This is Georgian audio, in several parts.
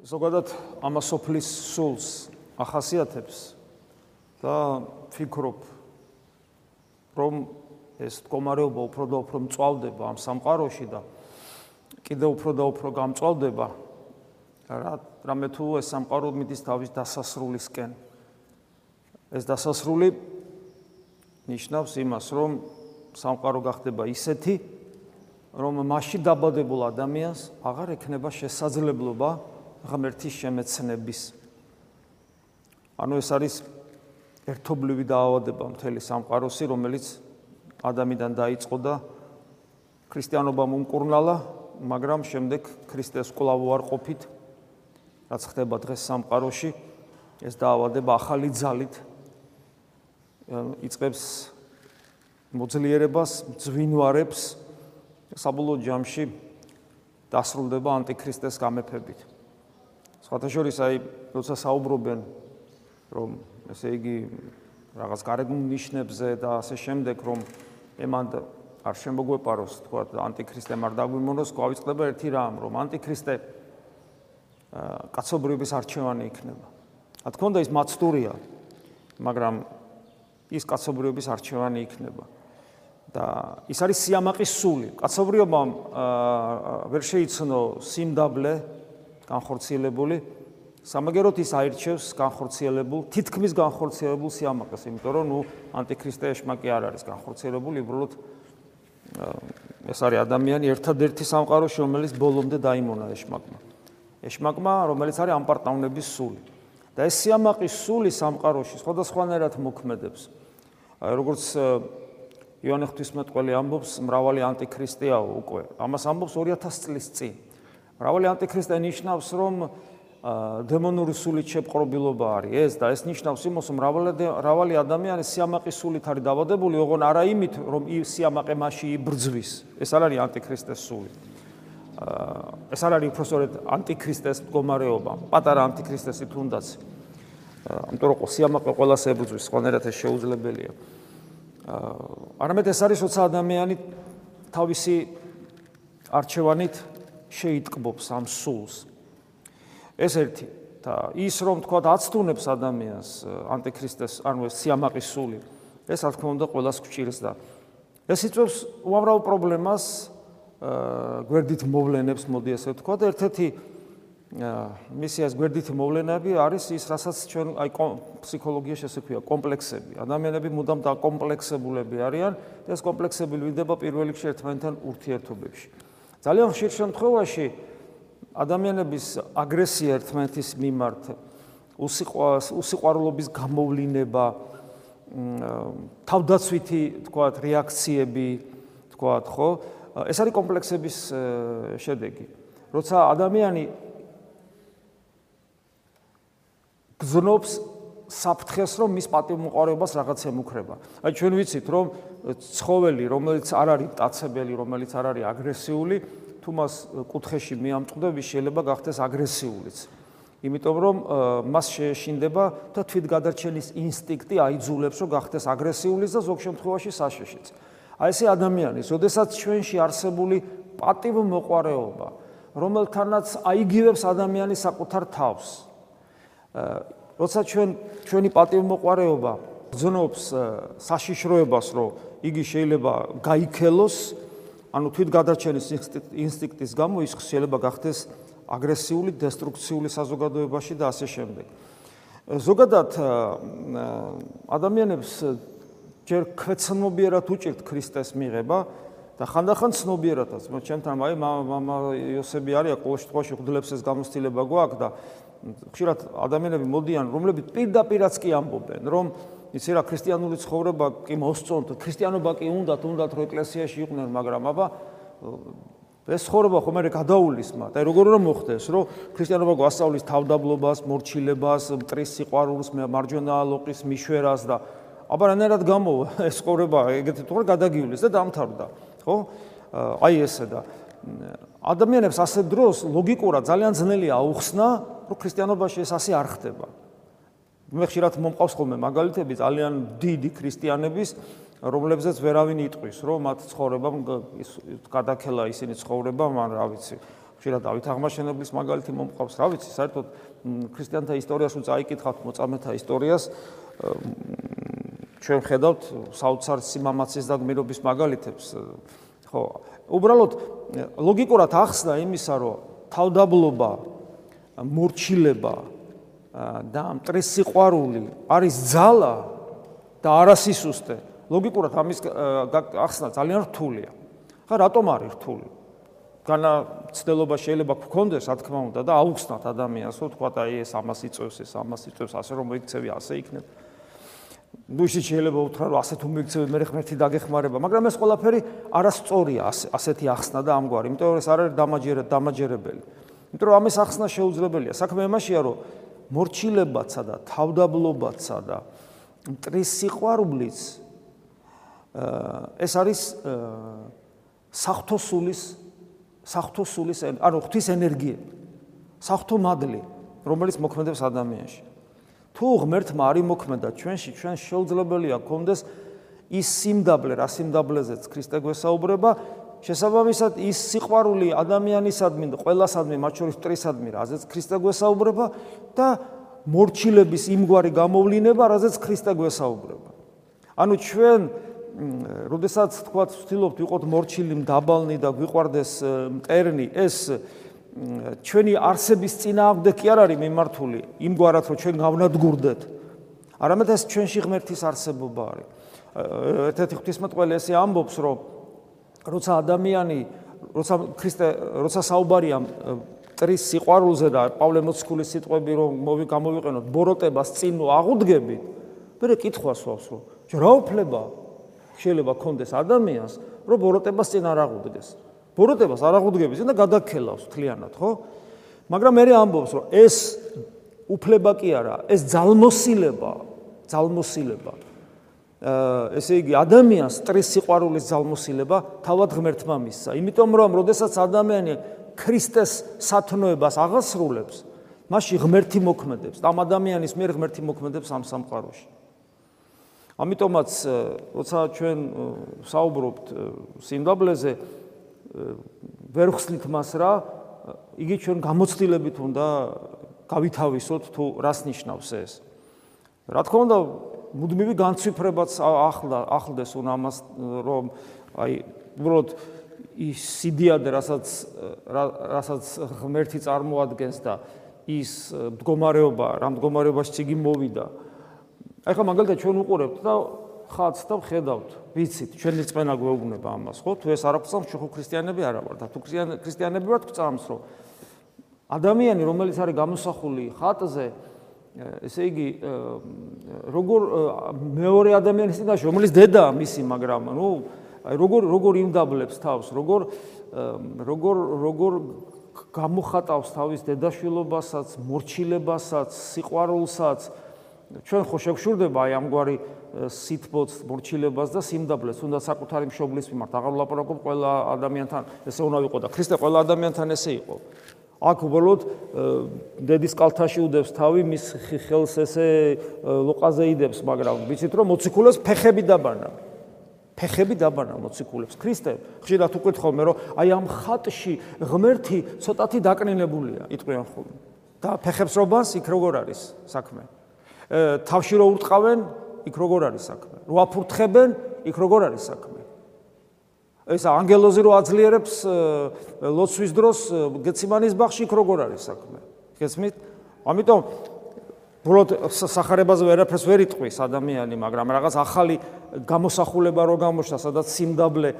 ზოგადად ამასოფლის სულს ახასიათებს და ფიქრობ რომ ეს მდგომარეობა უფრო და უფრო მწვალდება ამ სამყაროში და კიდევ უფრო და უფრო გამწვალდება რა რამე თუ ეს სამყარო მიდის თავის დასასრულისკენ. ეს დასასრული ნიშნავს იმას რომ სამყარო გახდება ისეთი რომ მასში დაბადებულ ადამიანს აღარ ექნება შესაძლებლობა ღმერთის შემეცნების ანუ ეს არის ერთობლივი დაავადება მთელი სამყაროსი რომელიც ადამიანიდან დაიწყო და ქრისტიანობამ უმკურნალა მაგრამ შემდეგ ქრისტეს კვლავ უარყოფით რაც ხდება დღეს სამყაროში ეს დაავადება ახალი ძალით იწევს მოძლიერებას, ძვინვარებს საბოლოო ჯამში დასრულდება ანტიქრისტეს გამეფებით. სხვათა შორის აი როცა საუბრობენ რომ ესე იგი რაღაც გარეგნულ ნიშნებზე და ასე შემდეგ რომ ემანდ არ შემოგვეპაროს თქვა ანტიქრისტე არ დაგვიმონოს, გვავიწყდება ერთი რამ რომ ანტიქრისტე კაცობრიობის არჩევანი იქნება. რა თქმა უნდა ის მაცდურია, მაგრამ ის კაცობრიობის არჩევანი იქნება. და ის არის სიამაყის სული. კაცობრიობამ ვერ შეიცნო სიმდაბლე განხორციელებული სამაგეროთ ის აირჩევს განხორციელებულ, თითქმის განხორციელებულ სიამაყეს, იმიტომ რომ ნუ ანტიქრისტე ეშმაკი არ არის განხორციელებული, უბრალოდ ეს არის ადამიანი ერთადერთი სამყაროში, რომელიც ბოლომდე დაიმონა ეშმაკმა. ეშმაკმა, რომელიც არის ამპარტავნების სული. და ეს სიამაყის სული სამყაროში სხვადასხვანაირად მოქმედებს. როგორც იონე ღვთისმეტყველი ამბობს, მრავალი ანტიქრისტეა უკვე. ამას ამბობს 2000 წლის წინ. მრავალი ანტიქრისტე ნიშნავს, რომ დემონური სულით შეპყრობილობა არის ეს და ეს ნიშნავს იმას, რომ მრავალი ადამიანი სიამაყის სულით არის დაბადებული, ოღონ არა იმით, რომ სიამაყე მასში იბრძვის. ეს არ არის ანტიქრისტეს სული. ეს არ არის უბრალოდ ანტიქრისტეს მდგომარეობა, პატარა ანტიქრისტესი თუნდაც. ამიტომ რომ სიამაყე ყოველას ებრძვის, სხვანაირად ეს შეუძლებელია. არამედ ეს არის როცა ადამიანი თავისი არჩევანით შეიტკბობს ამ სულს. ეს ერთი და ის რომ თქვა აცთუნებს ადამიანს ანტიქრისტეს, ანუ ეს სიამაყის სული, ეს რა თქმა უნდა ყოველას გვჭირს და ეს იწვევს უამრავ პრობლემას გვერდით მოვლენებს, მოდი ასე ვთქვა და ერთ-ერთი მისიას გვერდითი მოვლენები არის ის, რასაც ჩვენ აი ფსიქოლოგიაში ესე ქვია, კომპლექსები. ადამიანები მუდამ დაკომპლექსებულები არიან და ეს კომპლექსები ვითდება პირველ რიგში ერთმანეთთან ურთიერთობებში. ძალიან ხშირ შემთხვევაში ადამიანების აგრესია ერთმანეთის მიმართ, უსიყვარულობის გამოვლინება, თავდაცვითი, თქვათ, რეაქციები, თქვათ, ხო? ეს არის კომპლექსების შედეგი. როცა ადამიანი გზნობს საფრთხეს, რომ მის პატივმოყარებას რაღაცა მუქრება. აი ჩვენ ვიცით, რომ ცხოველი, რომელიც არ არის მტაცებელი, რომელიც არ არის აგრესიული, თუ მას კუთხეში მიამწყდები, შეიძლება გახდეს აგრესიულიც. იმიტომ რომ მას შეეშინდება და თვითგადარჩენის ინსტინქტი აიძულებს, რომ გახდეს აგრესიულიც და ზოგ შემთხვევაში საშიშიც. აი ესე ადამიანის, ოდესაც ჩვენში არსებული პატივმოყარეობა, რომელთანაც აიგივებს ადამიანის საკუთარ თავს, როცა ჩვენ ჩვენი პატივმოყარეობა გზნობს საშიშროებას, რომ იგი შეიძლება გაიქელოს, ანუ თვითგადარჩენის ინსტინქტის გამო ის შეიძლება გახდეს აგრესიული, დესტრუქციული საზოგადოებაში და ასე შემდეგ. ზოგადად ადამიანებს ჯერ ქვეცნობიერად უჭირთ ქრისტეს მიღება და ხანდახან ცნობიერადაც, მაგრამ ჩემთან აი მამა იოსები არის, ყოველ შემთხვევაში ღვთლებს ეს გამოცდილება გვაქვს და ხშირად ადამიანები მოდიან, რომლებიც პირდაპირაც კი ამბობენ, რომ იცი რა ქრისტიანული ცხოვრება კი მოსწონთ, ქრისტიანობა კი უნდათ, უნდათ რომ ეკლესიაში იყვნენ, მაგრამ აბა ეს ცხოვრება ხომ არის გადაულისმა და როგორ უნდა მოხდეს, რომ ქრისტიანობა გვასწავლის თავდაბლობას, მორჩილებას, მტრის სიყვარულს, მარჯვენა ლოყის მიშვერას და აბა რანერად გამოვა ეს ცხოვრება ეგეთი თქო გადაგივლის და დამთავრდა, ხო? აი ესე და ადამიანებს ასე დროს ლოგიკურად ძალიან ძნელია აუხსნა, რომ ქრისტიანობაში ეს ასე არ ხდება. მე ხშირად მომყავს ხოლმე მაგალითები ძალიან დიდი ქრისტიანების, რომლებზეც ვერავინ იტყვის, რომ მათ ცხოვრებამ ის გადაქელა ისინი ცხოვრება, მან რა ვიცი, ხშირად დავით აღმაშენებლის მაგალითი მომყავს, რა ვიცი, საერთოდ ქრისტიანთა ისტორიას რო წაიკითხავთ მოწამეთა ისტორიას, ჩვენ ხედავთ საოცარ სიმამაცის და გმირობის მაგალითებს. ხო, უბრალოდ ლოგიკურად ახსნა იმისა, რომ თავდაბლობა, მორჩილება და მტრის სიყვარული არის ძალა და არასისუსტე. ლოგიკურად ამის ახსნა ძალიან რთულია. ხა რატომ არის რთული? განა ცდელობა შეიძლება გქონდეს, რა თქმა უნდა და აუხსნათ ადამიანს, რომ თქვა და ეს ამას იწევს, ეს ამას იწევს, ასე რომ მოიქცევი, ასე იქნება. ნუში შეიძლება უთხრა რომ ასეთ უმექცევი მე ღმერთი დაგეხმარება, მაგრამ ეს ყველაფერი არასწორია ასეთი ახსნა და ამგვარი, იმიტომ რომ ეს არ არის დამაჯერებელი, დამაჯერებელი. იმიტომ რომ ამის ახსნა შეუძლებელია. საქმე იმაშია, რომ მორჩილებაცა და თავდაბლობაცა და მტრის სიყვარულიც ეს არის საფრთხოსულის საფრთხოსულის ანუ ღვთის ენერგია. საფრთხო მადლი, რომელიც მოქმედებს ადამიანში. თუ ღმერთმა არ იმოქმედა ჩვენში, ჩვენ შეუძლებელია გქონდეს ის სიმდაბლე, რა სიმდაბლეზეც ქრისტე გვესაუბრება, შესაბამისად ის სიყვარული ადამიანისადმი და ყველასადმი, მათ შორის მტრისადმი, რაზეც ქრისტე გვესაუბრება და მორჩილების იმგვარი გამოვლინება, რაზეც ქრისტე გვესაუბრება. ანუ ჩვენ როდესაც თქვა ვთილობთ ვიყოთ მორჩილი დაბალნი და გვიყვარდეს მტერნი, ეს ჩვენი არსების წინააღმდეგ კი არ არის მიმართული იმგვარად რომ ჩვენ გავნადგურდეთ. არამედ ეს ჩვენში ღმერთის არსებობა არის. ერთ-ერთი ღვთისმეტყველი ესე ამბობს რომ როცა ადამიანი როცა ქრისტე როცა საუბარია ტრის სიყვარულზე და პავლე მოციქულის სიტყვები რომ მოვი გამოვიყენოთ ბოროტებას წინ აღუდგებით მე კითხვას ვავს რომ რა უფლება შეიძლება კონდეს ადამიანს რომ ბოროტებას წინ არ აღუდგეს ბოროტებას არ აღუდგების და გადაქელავს თლიანად, ხო? მაგრამ მე ამბობს, რომ ეს უფლება კი არა, ეს ძალმოსილება, ძალმოსილება. აა ესე იგი ადამიანს სტრეს სიყვარულის ძალმოსილება თავად ღმერთმა მისცა. იმიტომ რომ როდესაც ადამიანი ქრისტეს სათნოებას აღასრულებს, მაშინ ღმერთი მოქმედებს. ამ ადამიანის მიერ ღმერთი მოქმედებს ამ სამყაროში. ამიტომაც როცა ჩვენ საუბრობთ სიმდაბლეზე, ვერ ხსნით მას რა იგი ჩვენ გამოცდილებით უნდა გავითავისოთ თუ რას ნიშნავს ეს. რა თქმა უნდა მუდმივი განცვიფრებაც ახლა ახლდეს უნდა ამას რომ აი უბრალოდ ის სიდიადე რასაც რასაც ღმერთი წარმოადგენს და ის მდგომარეობა რა მდგომარეობაში იგი მოვიდა. აი ხა მაგალითად ჩვენ უყურებთ და ხაც და ხედავთ, ვიცით, ჩვენი წმენა გვეუბნება ამას, ხო? თუ ეს არ აქვს, ჩვენ ხო ქრისტიანები არა ვართ. თუ ქრისტიანები ვართ, გვწამს, რომ ადამიანი, რომელიც არის გამოსახული ხატზე, ესე იგი, როგორ მეორე ადამიანის წინაშე, რომელიც დედაა მისი, მაგრამ, ნუ, აი როგორ როგორ იმდაბლებს თავს, როგორ როგორ როგორ გამოხატავს თავის დედაშვილობასაც, მორჩილებასაც, სიყვარულსაც, ჩვენ ხო შეგშურდება აი ამგვარი სითბოც მორჩილებას და სიმდაბლეს. უნდა საკუთარი მშობლის მიმართ. აღარ ვლაპარაკობ ყველა ადამიანთან ესე უნდა ვიყო და ქრისტე ყველა ადამიანთან ესე იყო. აქ უბრალოდ დედის კალთაში უდევს თავი მის ხელს ესე ლოყაზე იდებს მაგრამ ვიცით რომ მოციქულებს ფეხები დაბანა. ფეხები დაბანა მოციქულებს. ქრისტე ხშირად უკეთ ხოლმე რომ აი ამ ხატში ღმერთი ცოტათი დაკნინებულია. იტყვიან ხოლმე. და ფეხებს რობას იქ როგორ არის საქმე? თავში რო ურტყავენ, იქ როგორ არის საქმე? რო აფურთხებენ, იქ როგორ არის საქმე? ეს ანგელოზი რო აძლიერებს ლოცვის დროს გეციმანის ბაღში იქ როგორ არის საქმე? გესმით? ამიტომ უბრალოდ სახარებაზე ვერაფერს ვერ იტყვის ადამიანი, მაგრამ რაღაც ახალი გამოსახულება რო გამოშთა, სადაც სიმდაბლე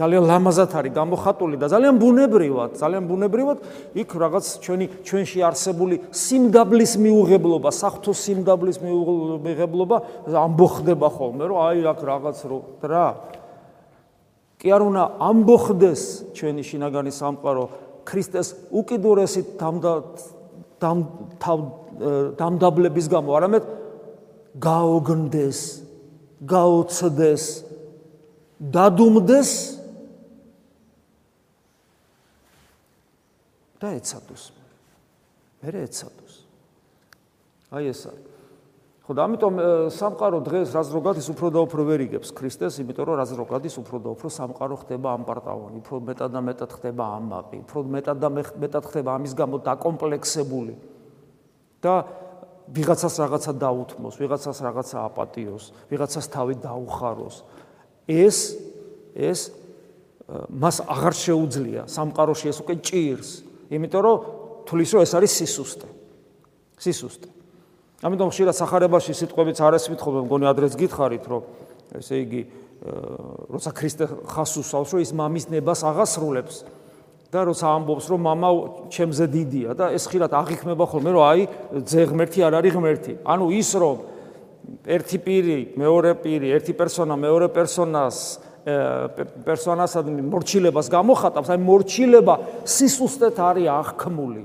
ძალიან ლამაზად არის გამოხატული და ძალიან ბუნებრივად, ძალიან ბუნებრივად იქ რაღაც ჩვენი ჩვენში არსებული სიმდაბლის მიუღებლობა, საფრთხო სიმდაბლის მიუღებლობა ამბოხდება ხოლმე, რომ აი აქ რაღაც რო რა. კი არ უნდა ამბოხდეს ჩვენი შინაგანი სამყარო ქრისტეს უკიდურესი დამდა დამ თავ დამდაბლების გამო, არამედ გაოგნდეს, გაოცდეს, დადუმდეს და ეცადოს. მე ეცადოს. აი ესა. ხო და ამიტომ სამყარო დღეს რაც რო გადის უფრო და უფრო ვერ იგებს ქრისტეს, იმიტომ რომ რაც რო გადის უფრო და უფრო სამყარო ხდება ამპარტავანი, უფრო მეტად და მეტად ხდება ამაყი, უფრო მეტად და მეტად ხდება ამის გამო დაკომპლექსებული. და ვიღაცას რაღაცა დაუთმოს, ვიღაცას რაღაცა აპატიოს, ვიღაცას თავი დაუხაროს. ეს ეს მას აღარ შეუძლია სამყაროში ეს უკვე ჭირს, იმიტომ რომ თulis რომ ეს არის სისუსტე. სისუსტე. ამიტომ ხშირად сахарებაში სიტყვებიც არ ესმითხობენ, მგონი ადრეს გითხარით, რომ ესე იგი, როცა ქრისტე ხას უსავს, რომ ის მამის ნებას აღასრულებს. და როცა ამბობს, რომ мама ჩემზე დიდია და ეს ხშირად აღიქმება ხოლმე, რომ აი ძე ღმერთი არ არის ღმერთი. ანუ ის რომ ერთი პირი, მეორე პირი, ერთი პერსონა მეორე პერსონას პერსონასად მორჩილებას გამოხატავს, აი მორჩილება სისუსტეთ არის აღქმული.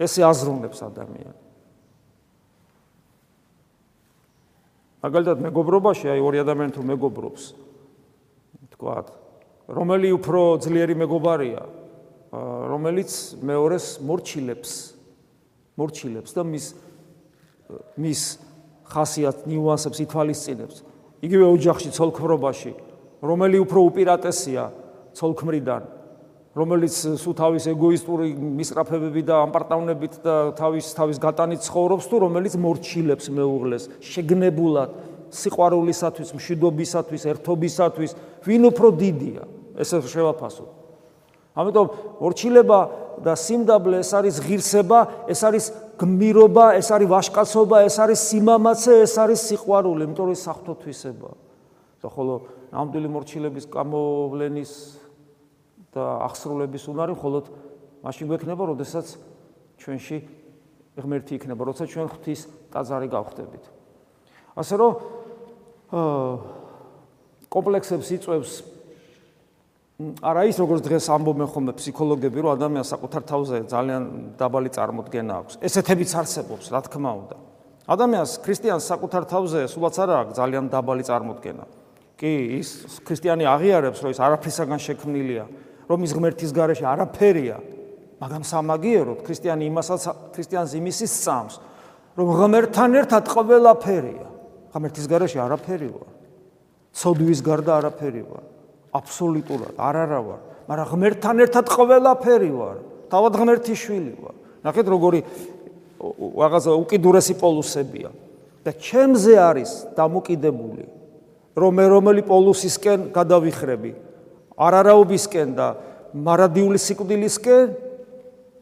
ესე აზროვნებს ადამიანს. მაგალითად მეგობრობაში აი ორი ადამიანი თუ მეგობრობს თქვათ რომელი უფრო ძლიერი მეგობარია რომელიც მეორეს მორჩილებს მორჩილებს და მის მის ხასიათ ნიუანსებს ითვალისწინებს იგივე ოჯახში ცოლქმრობაში რომელი უფრო უპირატესია ცოლქმრიდან რომელიც სულ თავის ეგოისტური მისწრაფებები და ამპარტავნებით და თავის თავის გატანით ცხოვრობს თუ რომელიც მორჩილებს მეუღლეს შეგნებულად სიყვარულისათვის, მშვიდობისათვის, ერთობისათვის, ვინ უფრო დიდია? ესე შევაფასო. ამიტომ მორჩილება და სიმდაბლე ეს არის ღირსება, ეს არის გმირობა, ეს არის ვაშკაცობა, ეს არის სიმამაცე, ეს არის სიყვარული, იმიტომ რომ საფრთხოთვისება. და ხოლო ნამდვილი მორჩილების გამოვლენის და აღსრულების უნარი მხოლოდ მაშინ გვექნება, როდესაც ჩვენში ღმერთი იქნება, როცა ჩვენ ღვთის ტაძარი გავხდებით. ასე რომ კომპლექსებს იწევს არა ის როგორც დღეს ამბობენ ხოლმე ფსიქოლოგები, რომ ადამიანს საკუთარ თავზე ძალიან დაბალი წარმოდგენა აქვს. ესეთებიც არსებობს, რა თქმა უნდა. ადამიანს ქრისტიანს საკუთარ თავზე სულაც არა აქვს ძალიან დაბალი წარმოდგენა. კი, ის ქრისტიანი აღიარებს, რომ ის არაფრისაგან შექმნილია, რომ ის ღმერთის გარეშე არაფერია, მაგრამ სამაგიეროდ ქრისტიანი იმასაც ქრისტიანს იმისის სამს, რომ ღმერთთან ერთად ყველაფერია. ღმერთის გარეშე არაფერი ვარ. ცოდვის გარდა არაფერი ვარ. აბსოლუტურად არ არა ვარ, მაგრამ ღმერთთან ერთად ყველაფერი ვარ. თავად ღმერთის შვილი ვარ. ნახეთ როგორი რაღაცა უკიდურესი პოლუსებია. და ჩემზე არის დამოკიდებული რომ მე რომელი პოლუსისკენ გადავიხრები, არარაობისკენ და მარადიული სიკვდილისკენ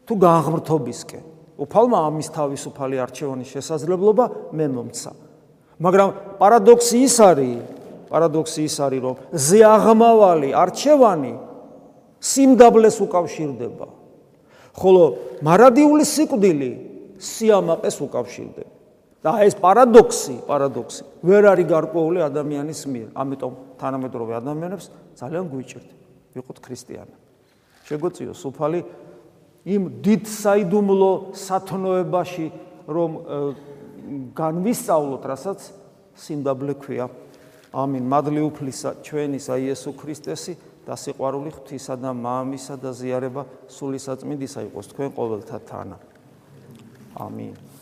თუ განღმრთობისკენ. უფალმა ამის თავისუფალი არჩევანის შესაძლებლობა მე მომცა. მაგრამ პარადოქსი ის არის, პარადოქსი ის არის, რომ ზეაღმავალი არჩევანი სიმდაბლეს უკავშირდება. ხოლო მარადიული სიკვდილი სიამაყეს უკავშირდება. და ეს პარადოქსი, პარადოქსი ვერ არის გარკვეული ადამიანის მიერ. ამიტომ თანამედროვე ადამიანებს ძალიან გვიჭირთ ვიყოთ ქრისტიანი. შეგვეციოს უფალი იმ დიდ საიდუმლო სათნოებაში რომ განვისწავლოთ, რასაც სიმდაბლე ქვია. ამინ. მადლი უფლისა ჩვენისა იესო ქრისტესი და სიყვარული ღვთისა და მამისა და ზიარება სული საწმინდისა იყოს თქვენ ყოველთა თანა. ამინ.